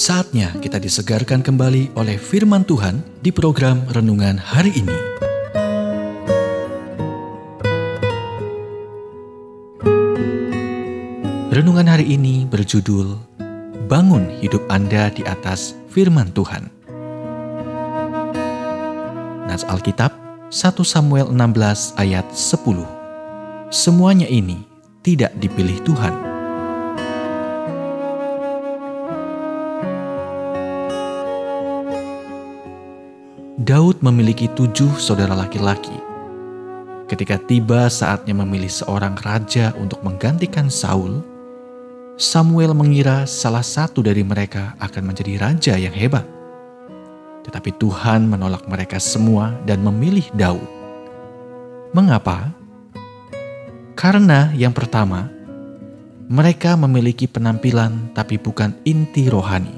Saatnya kita disegarkan kembali oleh firman Tuhan di program renungan hari ini. Renungan hari ini berjudul Bangun hidup Anda di atas firman Tuhan. Nas Alkitab 1 Samuel 16 ayat 10. Semuanya ini tidak dipilih Tuhan Daud memiliki tujuh saudara laki-laki. Ketika tiba saatnya memilih seorang raja untuk menggantikan Saul, Samuel mengira salah satu dari mereka akan menjadi raja yang hebat. Tetapi Tuhan menolak mereka semua dan memilih Daud. Mengapa? Karena yang pertama, mereka memiliki penampilan tapi bukan inti rohani.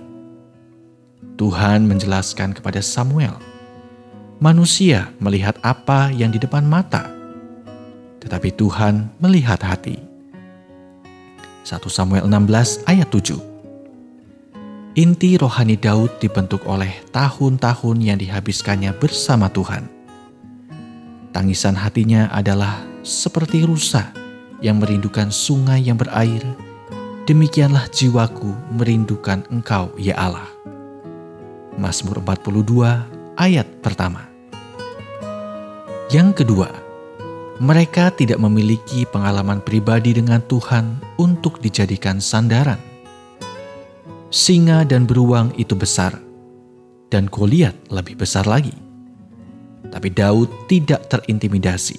Tuhan menjelaskan kepada Samuel manusia melihat apa yang di depan mata, tetapi Tuhan melihat hati. 1 Samuel 16 ayat 7 Inti rohani Daud dibentuk oleh tahun-tahun yang dihabiskannya bersama Tuhan. Tangisan hatinya adalah seperti rusa yang merindukan sungai yang berair. Demikianlah jiwaku merindukan engkau, ya Allah. Mazmur 42 ayat pertama. Yang kedua, mereka tidak memiliki pengalaman pribadi dengan Tuhan untuk dijadikan sandaran. Singa dan beruang itu besar, dan Goliat lebih besar lagi. Tapi Daud tidak terintimidasi.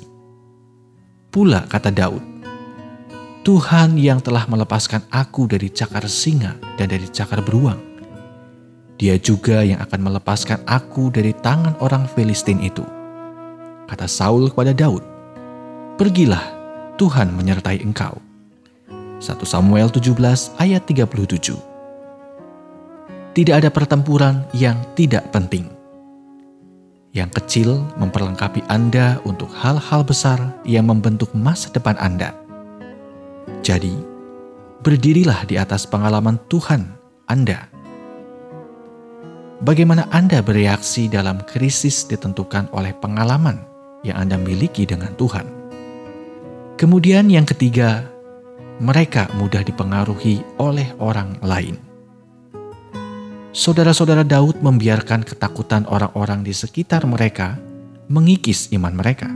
Pula kata Daud, Tuhan yang telah melepaskan aku dari cakar singa dan dari cakar beruang. Dia juga yang akan melepaskan aku dari tangan orang Filistin itu kata Saul kepada Daud, Pergilah, Tuhan menyertai engkau. 1 Samuel 17 ayat 37 Tidak ada pertempuran yang tidak penting. Yang kecil memperlengkapi Anda untuk hal-hal besar yang membentuk masa depan Anda. Jadi, berdirilah di atas pengalaman Tuhan Anda bagaimana Anda bereaksi dalam krisis ditentukan oleh pengalaman yang Anda miliki dengan Tuhan. Kemudian, yang ketiga, mereka mudah dipengaruhi oleh orang lain. Saudara-saudara Daud membiarkan ketakutan orang-orang di sekitar mereka mengikis iman mereka.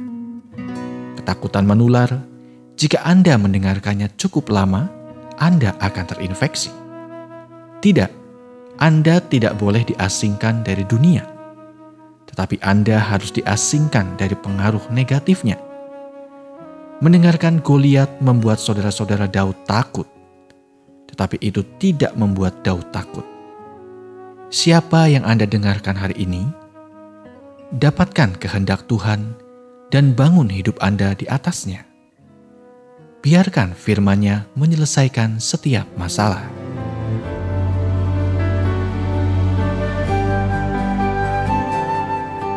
Ketakutan menular, jika Anda mendengarkannya cukup lama, Anda akan terinfeksi. Tidak, Anda tidak boleh diasingkan dari dunia tetapi Anda harus diasingkan dari pengaruh negatifnya. Mendengarkan Goliat membuat saudara-saudara Daud takut, tetapi itu tidak membuat Daud takut. Siapa yang Anda dengarkan hari ini? Dapatkan kehendak Tuhan dan bangun hidup Anda di atasnya. Biarkan firman-Nya menyelesaikan setiap masalah.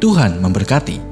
Tuhan memberkati.